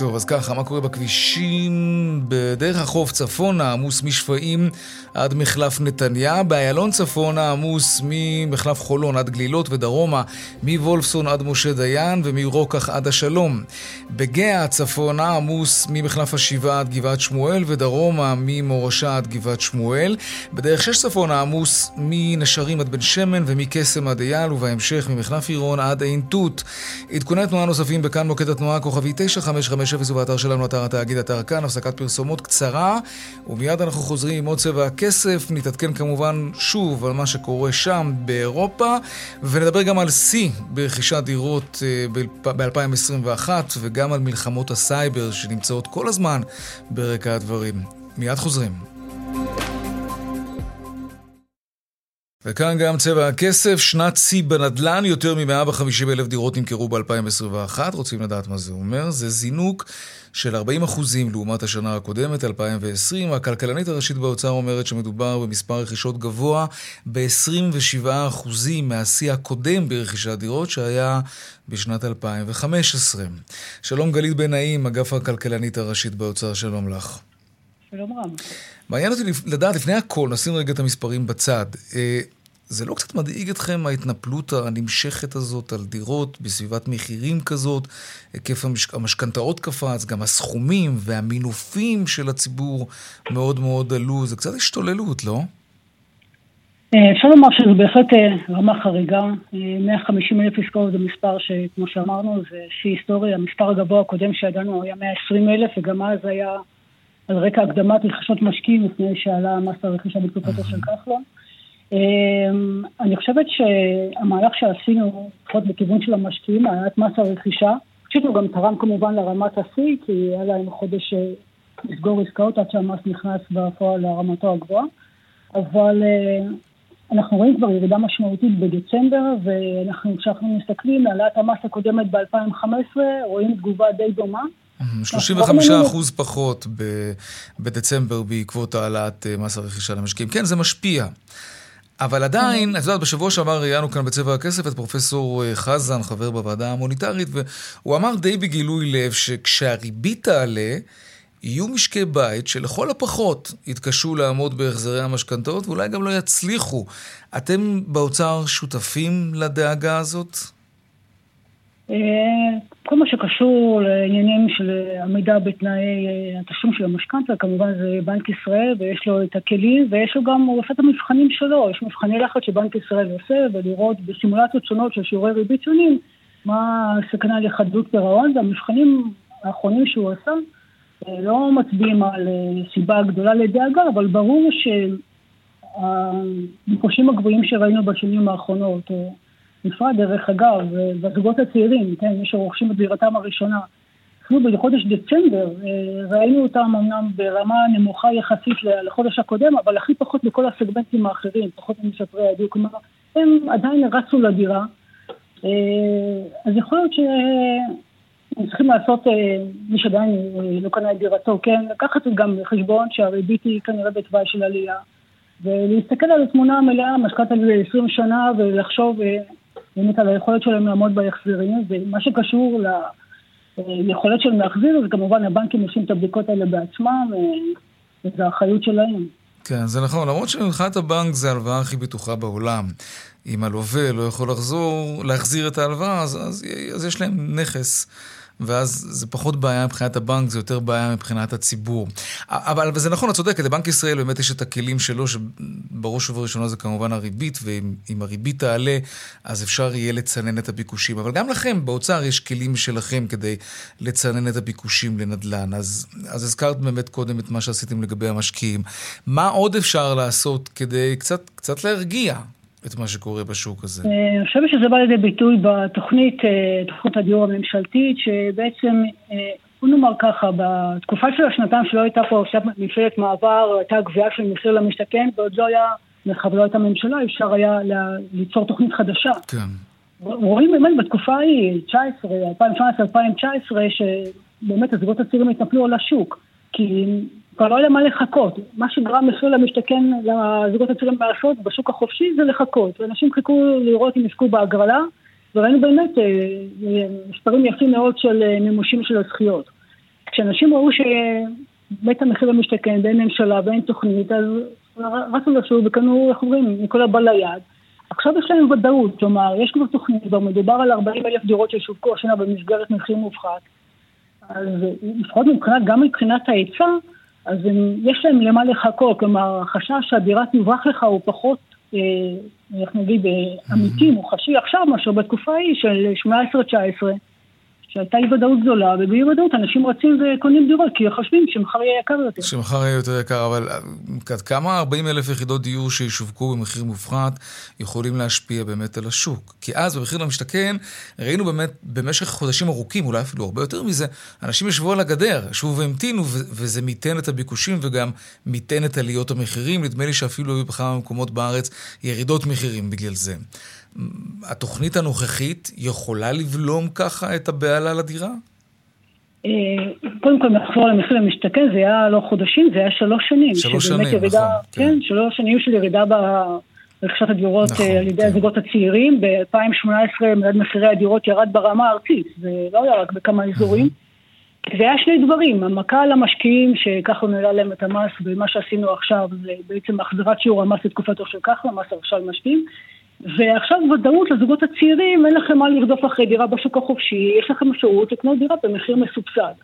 טוב, אז ככה, מה קורה בכבישים? בדרך החוף צפונה עמוס משפעים עד מחלף נתניה, באיילון צפונה עמוס ממחלף חולון עד גלילות ודרומה, מוולפסון עד משה דיין ומרוקח עד השלום. בגאה צפונה עמוס ממחלף השבעה עד גבעת שמואל ודרומה ממורשה עד גבעת שמואל. בדרך שש צפונה עמוס מנשרים עד בן שמן ומקסם עד אייל ובהמשך ממחלף עירון עד עין תות. עדכוני תנועה נוספים בכאן מוקד התנועה כוכבית 9550 ובאתר שלנו אתר התאגיד אתר כאן הפסקת פרסומות קצרה ומיד אנחנו חוזרים עם עוד צבע הכסף, נתעדכן כמובן שוב על מה שקורה שם באירופה, ונדבר גם על שיא ברכישת דירות אה, ב-2021, וגם על מלחמות הסייבר שנמצאות כל הזמן ברקע הדברים. מיד חוזרים. וכאן גם צבע הכסף, שנת שיא בנדל"ן, יותר מ-150 אלף דירות נמכרו ב-2021, רוצים לדעת מה זה אומר? זה זינוק של 40 אחוזים לעומת השנה הקודמת, 2020. הכלכלנית הראשית באוצר אומרת שמדובר במספר רכישות גבוה ב-27 אחוזים מהשיא הקודם ברכישת דירות שהיה בשנת 2015. שלום גלית בן נעים, אגף הכלכלנית הראשית באוצר, שלום לך. שלום רב. מעניין אותי לדעת, לפני הכל, נשים רגע את המספרים בצד. אה, זה לא קצת מדאיג אתכם ההתנפלות הנמשכת הזאת על דירות בסביבת מחירים כזאת? היקף המשכנתאות קפץ, גם הסכומים והמינופים של הציבור מאוד מאוד עלו. זה קצת השתוללות, לא? אה, אפשר לומר שזו בהחלט אה, רמה חריגה. 150 אלף עסקאות זה מספר שכמו שאמרנו, זה שיא היסטורי. המספר הגבוה הקודם שידענו היה 120 אלף, וגם אז היה על רקע הקדמת רכישות משקיעים לפני שעלה מס הרכישה בתקופתו של כחלון. אני חושבת שהמהלך שעשינו, לפחות בכיוון של המשקיעים, העלאת מס הרכישה, פשוט הוא גם תרם כמובן לרמת השיא, כי היה להם חודש אה, לסגור עסקאות עד שהמס נכנס בפועל לרמתו הגבוהה, אבל אה, אנחנו רואים כבר ירידה משמעותית בדצמבר, ואנחנו, כשאנחנו מסתכלים על העלאת המס הקודמת ב-2015, רואים תגובה די דומה. 35 אחוז פחות בדצמבר בעקבות העלאת אה, מס הרכישה למשקיעים. כן, זה משפיע. אבל עדיין, את יודעת, בשבוע שעבר ראיינו כאן בצבע הכסף את פרופסור אה, חזן, חבר בוועדה המוניטרית, והוא אמר די בגילוי לב שכשהריבית תעלה, יהיו משקי בית שלכל הפחות יתקשו לעמוד בהחזרי המשכנתאות ואולי גם לא יצליחו. אתם באוצר שותפים לדאגה הזאת? אה, כל מה שקשור לעניינים של עמידה בתנאי אה, התשלום של המשכנתה, כמובן זה בנק ישראל ויש לו את הכלים ויש לו גם, הוא עושה את המבחנים שלו, יש מבחני לחץ שבנק ישראל עושה ולראות בסימולציות שונות של שיעורי ריבית שונים מה הסכנה לחדלות פירעון והמבחנים האחרונים שהוא עשה אה, לא מצביעים על סיבה גדולה לדאגה, אבל ברור שהביקושים הגבוהים שראינו בשנים האחרונות, בפרט דרך אגב, בזוגות הצעירים, כן, מי שרוכשים את דירתם הראשונה. אפילו בחודש דצמבר אה, ראינו אותם אמנם ברמה נמוכה יחסית לחודש הקודם, אבל הכי פחות בכל הסגמנטים האחרים, פחות ממשפרי הדיוק, כלומר, הם עדיין רצו לדירה. אה, אז יכול להיות שהם צריכים לעשות, מי שעדיין לא קנה את דירתו, כן, לקחת גם בחשבון שהריבית היא כנראה בתוואי של עלייה, ולהסתכל על התמונה המלאה, משכנתה לזה 20 שנה, ולחשוב באמת על היכולת שלהם לעמוד בהחזרים, ומה שקשור ליכולת שלהם להחזיר, זה כמובן הבנקים עושים את הבדיקות האלה בעצמם, וזו האחריות שלהם. כן, זה נכון, למרות שמבחינת הבנק זה ההלוואה הכי בטוחה בעולם. אם הלווה לא יכול לחזור, להחזיר את ההלוואה, אז, אז, אז יש להם נכס. ואז זה פחות בעיה מבחינת הבנק, זה יותר בעיה מבחינת הציבור. אבל זה נכון, את צודקת, לבנק ישראל באמת יש את הכלים שלו, שבראש ובראשונה זה כמובן הריבית, ואם הריבית תעלה, אז אפשר יהיה לצנן את הביקושים. אבל גם לכם, באוצר, יש כלים שלכם כדי לצנן את הביקושים לנדל"ן. אז, אז הזכרת באמת קודם את מה שעשיתם לגבי המשקיעים. מה עוד אפשר לעשות כדי קצת, קצת להרגיע? את מה שקורה בשוק הזה? אה, אני חושבת שזה בא לידי ביטוי בתוכנית, אה, תוכנית הדיור הממשלתית, שבעצם, אה, בוא נאמר ככה, בתקופה של השנתיים שלא הייתה פה עכשיו ממשלת מעבר, הייתה גבייה של מחיר למשתכן, ועוד לא היה, מאחר ולא הייתה ממשלה, אפשר היה ליצור תוכנית חדשה. כן. רואים באמת בתקופה ההיא, 19, 2019-2019, שבאמת הזוגות הצעירים התנפלו על השוק. כי כבר לא היה מה לחכות. מה שגרם מחיר למשתכן לזוגות הצעירים לעשות בשוק החופשי זה לחכות. ואנשים חיכו לראות אם יזכו בהגרלה, וראינו באמת אה, מספרים יפים מאוד של אה, מימושים של הזכיות. כשאנשים ראו שבית המחיר למשתכן ואין ממשלה ואין תוכנית, אז רצו לשוב וקנו, איך אומרים, מכל הבא ליד. עכשיו יש להם ודאות, כלומר, יש כבר תוכנית, כבר מדובר על 40 אלף דירות ששווקו השנה במסגרת מחיר מופחת. אז לפחות מבחינת, גם מבחינת ההיצע, אז הם, יש להם למה לחכות, כלומר, החשש שהדירה תברח לך הוא פחות, אה, איך נגיד, אה, אמיתי, מוחשי עכשיו מאשר בתקופה ההיא של 18-19. שהייתה אי ודאות גדולה, ובאי ודאות אנשים רצים וקונים דירות, כי חושבים שמחר יהיה יקר יותר. שמחר יהיה יותר יקר, אבל כמה 40 אלף יחידות דיור שישווקו במחיר מופחת יכולים להשפיע באמת על השוק? כי אז במחיר למשתכן ראינו באמת במשך חודשים ארוכים, אולי אפילו הרבה יותר מזה, אנשים ישבו על הגדר, ישבו והמתינו, וזה מיתן את הביקושים וגם מיתן את עליות המחירים. נדמה לי שאפילו היו בכמה מקומות בארץ ירידות מחירים בגלל זה. התוכנית הנוכחית יכולה לבלום ככה את הבהלה לדירה? אה, קודם כל, נחזור למחיר למשתכן, זה היה לא חודשים, זה היה שלוש שנים. שלוש שנים, ירידה, נכון. כן, כן, שלוש שנים של ירידה ברכישת הדירות נכון, אה, על ידי כן. הזוגות הצעירים. ב-2018 מדד מחירי הדירות ירד ברמה הארצית, זה לא היה רק בכמה אזורים. זה היה שני דברים, המכה על המשקיעים שככה נעלה להם את המס, ומה שעשינו עכשיו זה בעצם החזרת שיעור המס לתקופתו של ככה, מס הרכשה למשקיעים. ועכשיו ודאות לזוגות הצעירים, אין לכם מה לרדוף אחרי דירה בשוק החופשי, יש לכם אפשרות לקנות דירה במחיר מסובסד.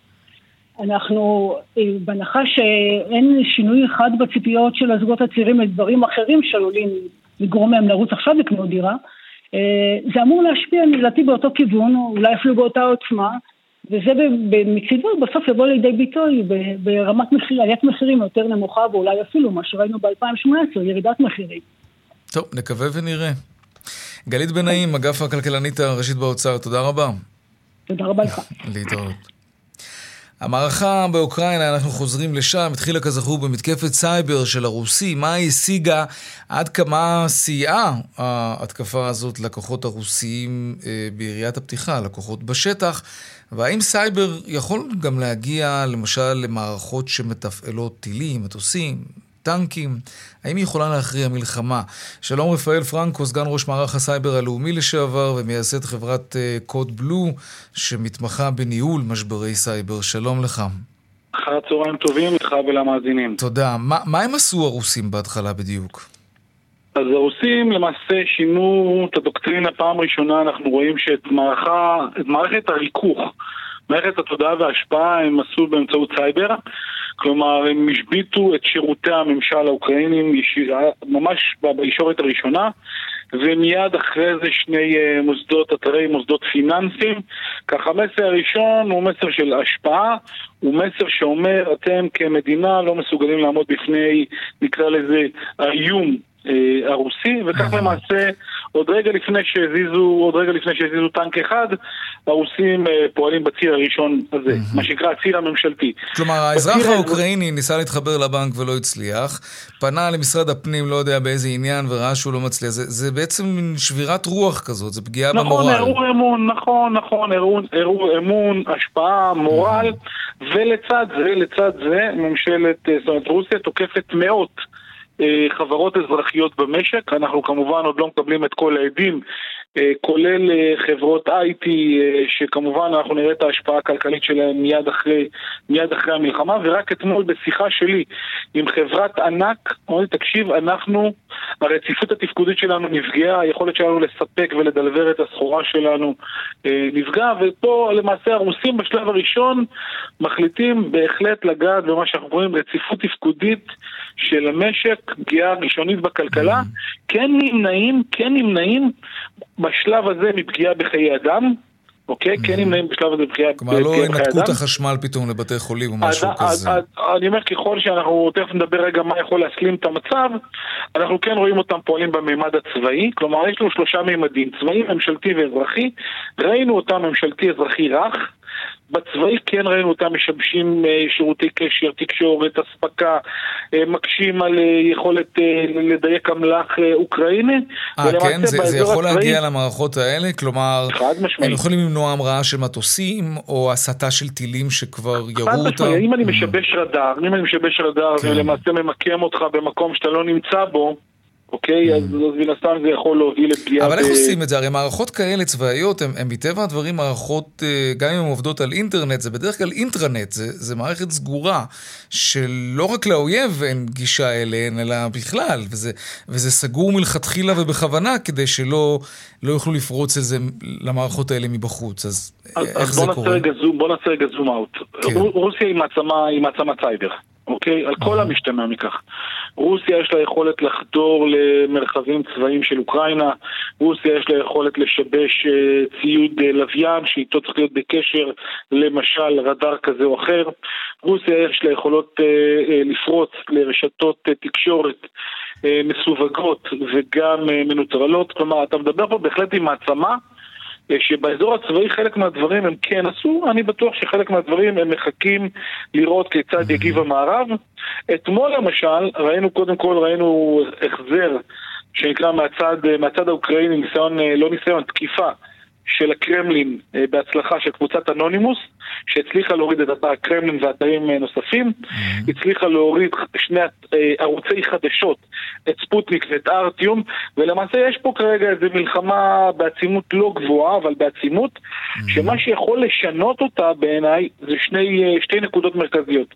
אנחנו, אה, בהנחה שאין שינוי אחד בציפיות של הזוגות הצעירים לדברים אחרים שעלולים לגרום להם לרוץ עכשיו לקנות דירה, אה, זה אמור להשפיע לדעתי באותו כיוון, אולי אפילו באותה עוצמה, וזה מצידו בסוף יבוא לידי ביטוי ברמת מחיר, עליית מחירים יותר נמוכה ואולי אפילו מה שראינו ב-2018, ירידת מחירים. טוב, נקווה ונראה. גלית בן נעים, אגף הכלכלנית הראשית באוצר, תודה רבה. תודה רבה לך. להתראות. המערכה באוקראינה, אנחנו חוזרים לשם, התחילה כזכור במתקפת סייבר של הרוסים. מה היא השיגה? עד כמה סייעה ההתקפה הזאת לכוחות הרוסיים אה, ביריית הפתיחה, לכוחות בשטח? והאם סייבר יכול גם להגיע למשל למערכות שמתפעלות טילים, מטוסים, טנקים? האם היא יכולה להכריע מלחמה? שלום רפאל פרנקו, סגן ראש מערך הסייבר הלאומי לשעבר ומייסד חברת Code uh, Blue, שמתמחה בניהול משברי סייבר. שלום לך. אחר צהריים טובים לך ולמאזינים. תודה. מה, מה הם עשו הרוסים בהתחלה בדיוק? אז הרוסים למעשה שינו את הדוקטרינה פעם ראשונה, אנחנו רואים שאת מערכה, את מערכת הריכוך, מערכת התודעה וההשפעה הם עשו באמצעות סייבר. כלומר, הם השביתו את שירותי הממשל האוקראינים ממש בישורת הראשונה, ומיד אחרי זה שני אה, מוסדות, אתרי מוסדות פיננסיים. כך המסר הראשון הוא מסר של השפעה, הוא מסר שאומר, אתם כמדינה לא מסוגלים לעמוד בפני, נקרא לזה, האיום אה, הרוסי, וכך למעשה עוד רגע לפני שהזיזו, עוד רגע לפני שהזיזו טנק אחד, הרוסים אה, פועלים בציר הראשון הזה, מה שנקרא הציר הממשלתי. כלומר, האזרח האוקראיני ניסה להתחבר לבנק ולא הצליח, פנה למשרד הפנים, לא יודע באיזה עניין, וראה שהוא לא מצליח. זה, זה בעצם מין שבירת רוח כזאת, זה פגיעה נכון, במורל. נכון, אירוע אמון, נכון, נכון, אירוע אמון, השפעה, מורל, ולצד זה, לצד זה, ממשלת, זאת אומרת, רוסיה תוקפת מאות. אה, חברות אזרחיות במשק, אנחנו כמובן עוד לא מקבלים את כל העדים, אה, כולל אה, חברות IT, שכמובן אנחנו נראה את ההשפעה הכלכלית שלהן מיד אחרי, מיד אחרי המלחמה, ורק אתמול בשיחה שלי עם חברת ענק, אמרתי, תקשיב, אנחנו, הרציפות התפקודית שלנו נפגעה, היכולת שלנו לספק ולדלבר את הסחורה שלנו נפגעה, ופה למעשה הרוסים בשלב הראשון מחליטים בהחלט לגעת במה שאנחנו קוראים רציפות תפקודית של המשק, פגיעה ראשונית בכלכלה, כן נמנעים, כן נמנעים בשלב הזה מפגיעה בחיי אדם. אוקיי? כן נמנעים בשלב הזה בחיי אדם. כלומר, לא ינתקו את החשמל פתאום לבתי חולים או משהו כזה. אני אומר, ככל שאנחנו, תכף נדבר רגע מה יכול להסלים את המצב, אנחנו כן רואים אותם פועלים בממד הצבאי, כלומר, יש לנו שלושה ממדים, צבאי, ממשלתי ואזרחי. ראינו אותם ממשלתי אזרחי רך. בצבאי כן ראינו אותם משבשים אה, שירותי קשר, תקשורת, אספקה, אה, מקשים על אה, יכולת לדייק אמל"ח אוקראיני. אה, כן? זה, זה יכול הצבאי... להגיע למערכות האלה? כלומר, הם יכולים למנוע המראה של מטוסים, או הסתה של טילים שכבר ירו אותם? אם אני mm. משבש רדאר, אם אני משבש רדאר כן. ולמעשה ממקם אותך במקום שאתה לא נמצא בו, אוקיי? Mm. אז מן הסתם זה יכול להוביל לפגיעה... אבל איך עושים את זה? הרי מערכות כאלה צבאיות הן מטבע הדברים מערכות, אה, גם אם הן עובדות על אינטרנט, זה בדרך כלל אינטרנט, זה, זה מערכת סגורה, שלא רק לאויב אין גישה אליהן, אלא בכלל, וזה, וזה סגור מלכתחילה ובכוונה, כדי שלא לא יוכלו לפרוץ את זה למערכות האלה מבחוץ. אז, אז איך אז זה קורה? בוא נעשה רגע זום אאוט. כן. רוסיה היא מעצמה סייבר. אוקיי? על כל המשתמע מכך. רוסיה יש לה יכולת לחדור למרחבים צבאיים של אוקראינה, רוסיה יש לה יכולת לשבש uh, ציוד uh, לוויין שאיתו צריך להיות בקשר, למשל רדאר כזה או אחר, רוסיה יש לה יכולות uh, לפרוץ לרשתות תקשורת מסווגות וגם מנוטרלות, כלומר אתה מדבר פה בהחלט עם מעצמה שבאזור הצבאי חלק מהדברים הם כן עשו, אני בטוח שחלק מהדברים הם מחכים לראות כיצד יגיב המערב. אתמול למשל, ראינו קודם כל, ראינו החזר שנקרא מהצד, מהצד האוקראיני, ניסיון, לא ניסיון, תקיפה של הקרמלין אה, בהצלחה של קבוצת אנונימוס, שהצליחה להוריד את אתר הקרמלין ואתרים אה, נוספים, mm-hmm. הצליחה להוריד שני אה, ערוצי חדשות, את ספוטניק ואת ארטיום, ולמעשה יש פה כרגע איזו מלחמה בעצימות לא גבוהה, אבל בעצימות, mm-hmm. שמה שיכול לשנות אותה בעיניי זה שני, שתי נקודות מרכזיות.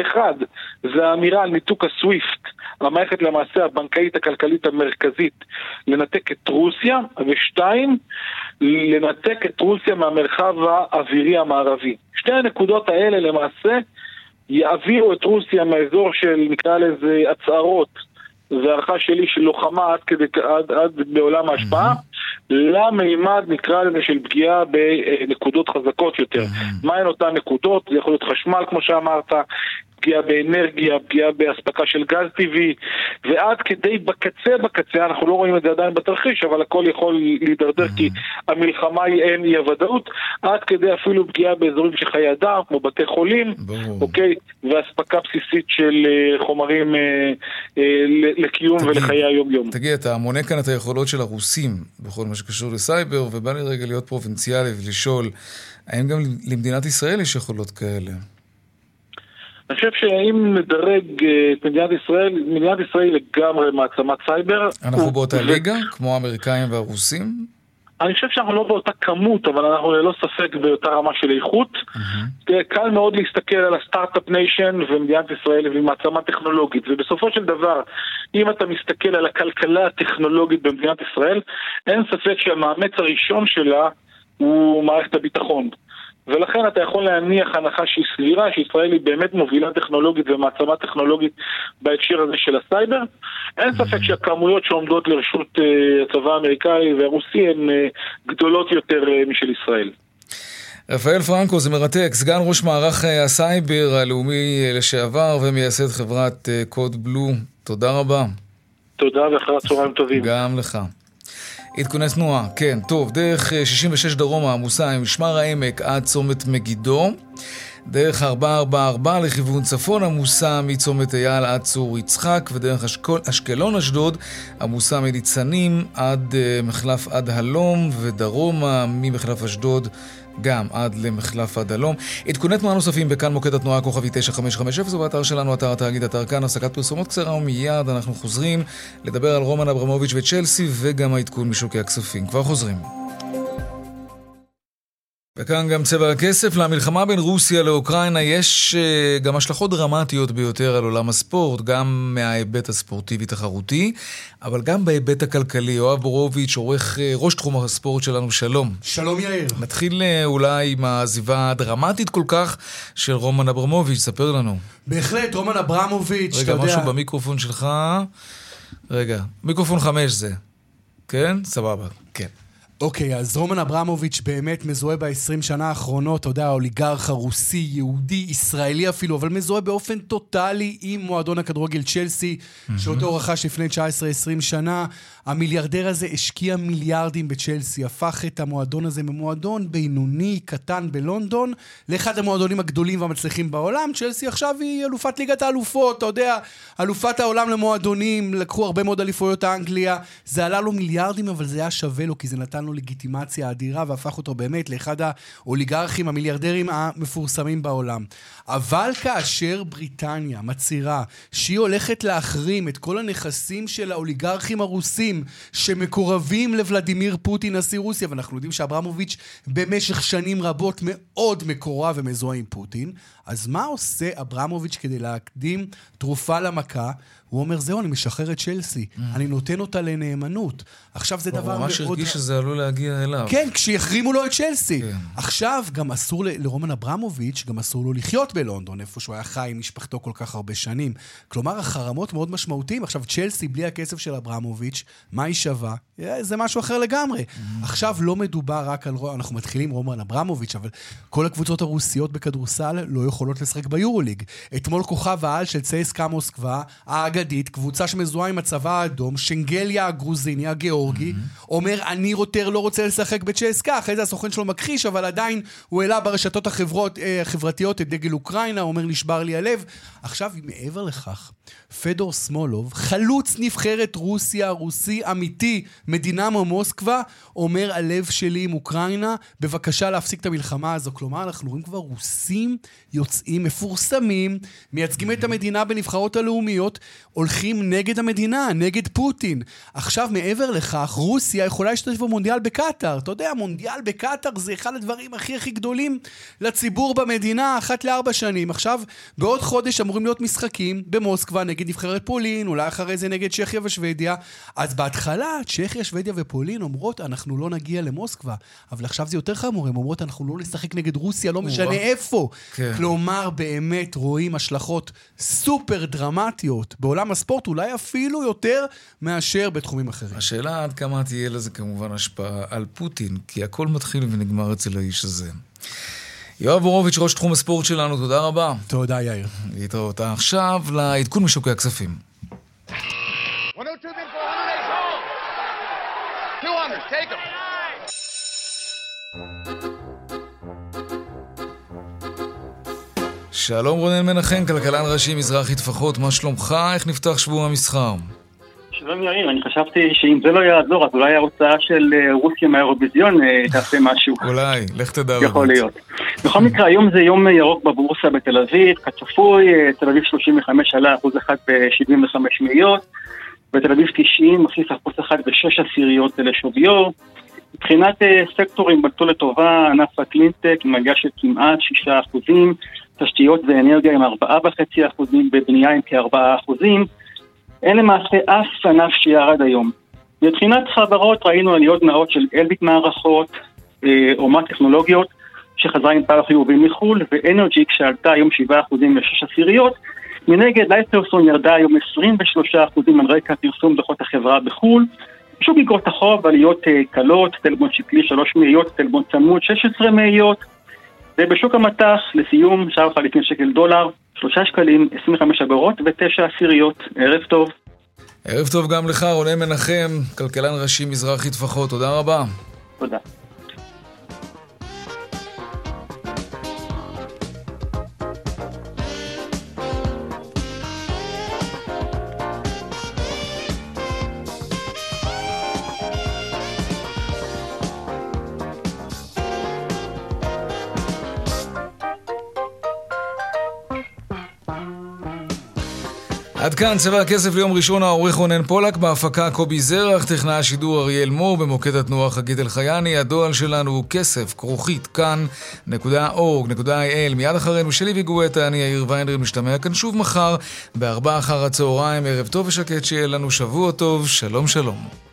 אחד, זה האמירה על ניתוק הסוויפט, המערכת למעשה הבנקאית הכלכלית המרכזית, לנתק את רוסיה, ושתיים, לנתק את רוסיה מהמרחב האווירי המערבי. שתי הנקודות האלה למעשה יעבירו את רוסיה מהאזור של נקרא לזה הצהרות והערכה שלי של לוחמה עד, כדי, עד, עד בעולם ההשפעה, למימד נקרא לזה של פגיעה בנקודות חזקות יותר. מהן אותן נקודות? זה יכול להיות חשמל כמו שאמרת, פגיעה באנרגיה, פגיעה באספקה של גז טבעי, ועד כדי בקצה בקצה, אנחנו לא רואים את זה עדיין בתרחיש, אבל הכל יכול להידרדר כי המלחמה היא אין אי הוודאות, עד כדי אפילו פגיעה באזורים של חיי אדם, כמו בתי חולים, אוקיי, ואספקה בסיסית של אה, חומרים אה, אה, לקיום תגיד, ולחיי היום-יום. תגיד, אתה מונה כאן את היכולות של הרוסים בכל מה שקשור לסייבר, ובא לי רגע להיות פרובינציאלי ולשאול, האם גם למדינת ישראל יש יכולות כאלה? אני חושב שאם נדרג אה, את מדינת ישראל, מדינת ישראל היא לגמרי מעצמת סייבר. אנחנו באותה ו... ליגה, כמו האמריקאים והרוסים? אני חושב שאנחנו לא באותה כמות, אבל אנחנו ללא ספק באותה רמה של איכות. Mm-hmm. קל מאוד להסתכל על ה Start-Up Nation ומדינת ישראל והיא מעצמה טכנולוגית. ובסופו של דבר, אם אתה מסתכל על הכלכלה הטכנולוגית במדינת ישראל, אין ספק שהמאמץ הראשון שלה הוא מערכת הביטחון. ולכן אתה יכול להניח הנחה שהיא סבירה, שישראל היא באמת מובילה טכנולוגית ומעצמה טכנולוגית בהקשר הזה של הסייבר. אין ספק שהכמויות שעומדות לרשות uh, הצבא האמריקאי והרוסי הן uh, גדולות יותר uh, משל ישראל. רפאל פרנקו, זה מרתק, סגן ראש מערך הסייבר הלאומי לשעבר ומייסד חברת Code Blue. תודה רבה. תודה ואחר הצהריים טובים. גם לך. עדכוני תנועה, כן, טוב, דרך 66 אה, דרומה עמוסה עם משמר העמק עד צומת מגידו. דרך 444 לכיוון צפון עמוסה מצומת אייל עד צור יצחק, ודרך אשקול, אשקלון אשדוד עמוסה מניצנים עד uh, מחלף עד הלום, ודרומה ממחלף אשדוד גם עד למחלף עד הלום. עדכוני תנועה נוספים בכאן מוקד התנועה כוכבי 9550 ובאתר שלנו, אתר התאגיד, אתר כאן, הפסקת פרסומות קצרה ומיד אנחנו חוזרים לדבר על רומן אברמוביץ' וצ'לסי וגם העדכון משוקי הכספים. כבר חוזרים. וכאן גם צבע הכסף. למלחמה בין רוסיה לאוקראינה יש uh, גם השלכות דרמטיות ביותר על עולם הספורט, גם מההיבט הספורטיבי-תחרותי, אבל גם בהיבט הכלכלי. יואב בורוביץ', עורך uh, ראש תחום הספורט שלנו, שלום. שלום יאיר. נתחיל uh, אולי עם העזיבה הדרמטית כל כך של רומן אברמוביץ', ספר לנו. בהחלט, רומן אברמוביץ', אתה יודע... רגע, משהו במיקרופון שלך. רגע, מיקרופון חמש זה. כן? סבבה, כן. אוקיי, אז רומן אברמוביץ' באמת מזוהה ב-20 שנה האחרונות, אתה יודע, אוליגרך הרוסי, יהודי, ישראלי אפילו, אבל מזוהה באופן טוטאלי עם מועדון הכדורגל צ'לסי, mm-hmm. שאותו רכש לפני 19-20 שנה. המיליארדר הזה השקיע מיליארדים בצ'לסי, הפך את המועדון הזה ממועדון בינוני, קטן בלונדון, לאחד המועדונים הגדולים והמצליחים בעולם. צ'לסי עכשיו היא אלופת ליגת האלופות, אתה יודע, אלופת העולם למועדונים, לקחו הרבה מאוד אליפויות האנגליה. זה עלה לו מיליארדים, אבל זה היה שווה לו, כי זה נתן לו לגיטימציה אדירה, והפך אותו באמת לאחד האוליגרכים, המיליארדרים המפורסמים בעולם. אבל כאשר בריטניה מצהירה שהיא הולכת להחרים את כל הנכסים של האוליגרכים הרוסים שמקורבים לוולדימיר פוטין, נשיא רוסיה, ואנחנו יודעים שאברמוביץ' במשך שנים רבות מאוד מקורב ומזוהה עם פוטין, אז מה עושה אברמוביץ' כדי להקדים תרופה למכה? הוא אומר, זהו, אני משחרר את צ'לסי, mm. אני נותן אותה לנאמנות. עכשיו זה דבר מאוד... הוא ממש הרגיש שזה עלול להגיע אליו. כן, כשיחרימו לו את צ'לסי. כן. עכשיו, גם אסור לרומן אברמוביץ', גם אסור לו לחיות בלונדון, איפה שהוא היה חי עם משפחתו כל כך הרבה שנים. כלומר, החרמות מאוד משמעותיים. עכשיו, צ'לסי, בלי הכסף של אברמוביץ', מה היא שווה? אה, זה משהו אחר לגמרי. Mm. עכשיו לא מדובר רק על... אנחנו מתחילים עם רומן אברמוביץ', אבל כל הקבוצות הרוסיות בכדורסל לא יכולות לשחק ביורוליג. אתמול כוכב העל של צייסקה מוסקבה, האגדית, קבוצה שמזוהה עם הצבא האדום, שנגליה הגרוזיני, הגיאורגי, mm-hmm. אומר, אני יותר לא רוצה לשחק בצ'ייסקה, אחרי זה הסוכן שלו מכחיש, אבל עדיין הוא העלה ברשתות החברות, אה, החברתיות את דגל אוקראינה, אומר, נשבר לי הלב. עכשיו, מעבר לכך, פדור סמולוב, חלוץ נבחרת רוסיה, רוסי אמיתי, מדינה ממוסקבה, אומר, הלב שלי עם אוקראינה, בבקשה להפסיק את המלחמה הזו. כלומר, אנחנו רואים כבר רוסים יוצאים מפורסמים, מייצגים את המדינה בנבחרות הלאומיות, הולכים נגד המדינה, נגד פוטין. עכשיו, מעבר לכך, רוסיה יכולה להשתתף במונדיאל בקטאר. אתה יודע, מונדיאל בקטאר זה אחד הדברים הכי הכי גדולים לציבור במדינה, אחת לארבע שנים. עכשיו, בעוד חודש אמורים להיות משחקים במוסקבה נגד נבחרת פולין, אולי אחרי זה נגד צ'כיה ושוודיה. אז בהתחלה, צ'כיה, שוודיה ופולין אומרות, אנחנו לא נגיע למוסקבה. אבל עכשיו זה יותר חמור, הן אומרות, אנחנו לא נשחק נגד רוסיה, לא משנה איפה. כן. כלומר, באמת רואים השלכות סופר דרמטיות בעולם הספורט, אולי אפילו יותר מאשר בתחומים אחרים. השאלה עד כמה תהיה לזה כמובן השפעה על פוטין, כי הכל מתחיל ונגמר אצל האיש הזה. יואב בורוביץ', ראש תחום הספורט שלנו, תודה רבה. תודה, יאיר. להתראות. עכשיו לעדכון משוקי הכספים. שלום רונן מנחם, כלכלן ראשי מזרחי טפחות, מה שלומך? איך נפתח שבוע המסחר? שלום יאיר, אני חשבתי שאם זה לא יעזור, אז אולי ההוצאה של אה, רוסיה מהאירוויזיון אה, תעשה משהו. אולי, לך תדע. יכול להיות. בכל מקרה, היום זה יום ירוק בבורסה בתל אביב, כצפוי, אה, תל אביב 35 עלה אחוז אחד ב-75 מאיות, בתל אביב 90 מוסיף אחוז אחד בשש עשיריות לשוויו. מבחינת סקטורים בלטו לטובה, ענף הקלינטק עם הגעה של כמעט 6 אחוזים, תשתיות ואנרגיה עם 4.5 אחוזים, בבנייה עם כ-4 אחוזים. אין למעשה אף ענף שירד היום. מבחינת חברות ראינו עליות נאות של אלביט מערכות, אה, אומת טכנולוגיות, שחזרה עם פער חיובי מחו"ל, ואנרג'יק שעלתה היום 7% ל-6 עשיריות. מנגד, לייטרסון ירדה היום 23% על רקע פרסום דוחות החברה בחו"ל. שוק אגרות החוב, עליות אה, קלות, טלבון שקלי 3 מאיות, טלבון צמוד 16 מאיות. ובשוק המטח, לסיום, שער חליפין שקל דולר, שלושה שקלים, 25 אגורות ותשע עשיריות. ערב טוב. ערב טוב גם לך, רונן מנחם, כלכלן ראשי מזרחי טפחות, תודה רבה. תודה. כאן צבע הכסף ליום ראשון העורך רונן פולק, בהפקה קובי זרח, טכנה השידור אריאל מור, במוקד התנועה חגית אלחייני, הדואל שלנו הוא כסף, כרוכית, כאן.org.il, מיד אחרינו שלי וגואטה, אני יאיר ויינרי, משתמע כאן שוב מחר, בארבעה אחר הצהריים, ערב טוב ושקט, שיהיה לנו שבוע טוב, שלום שלום.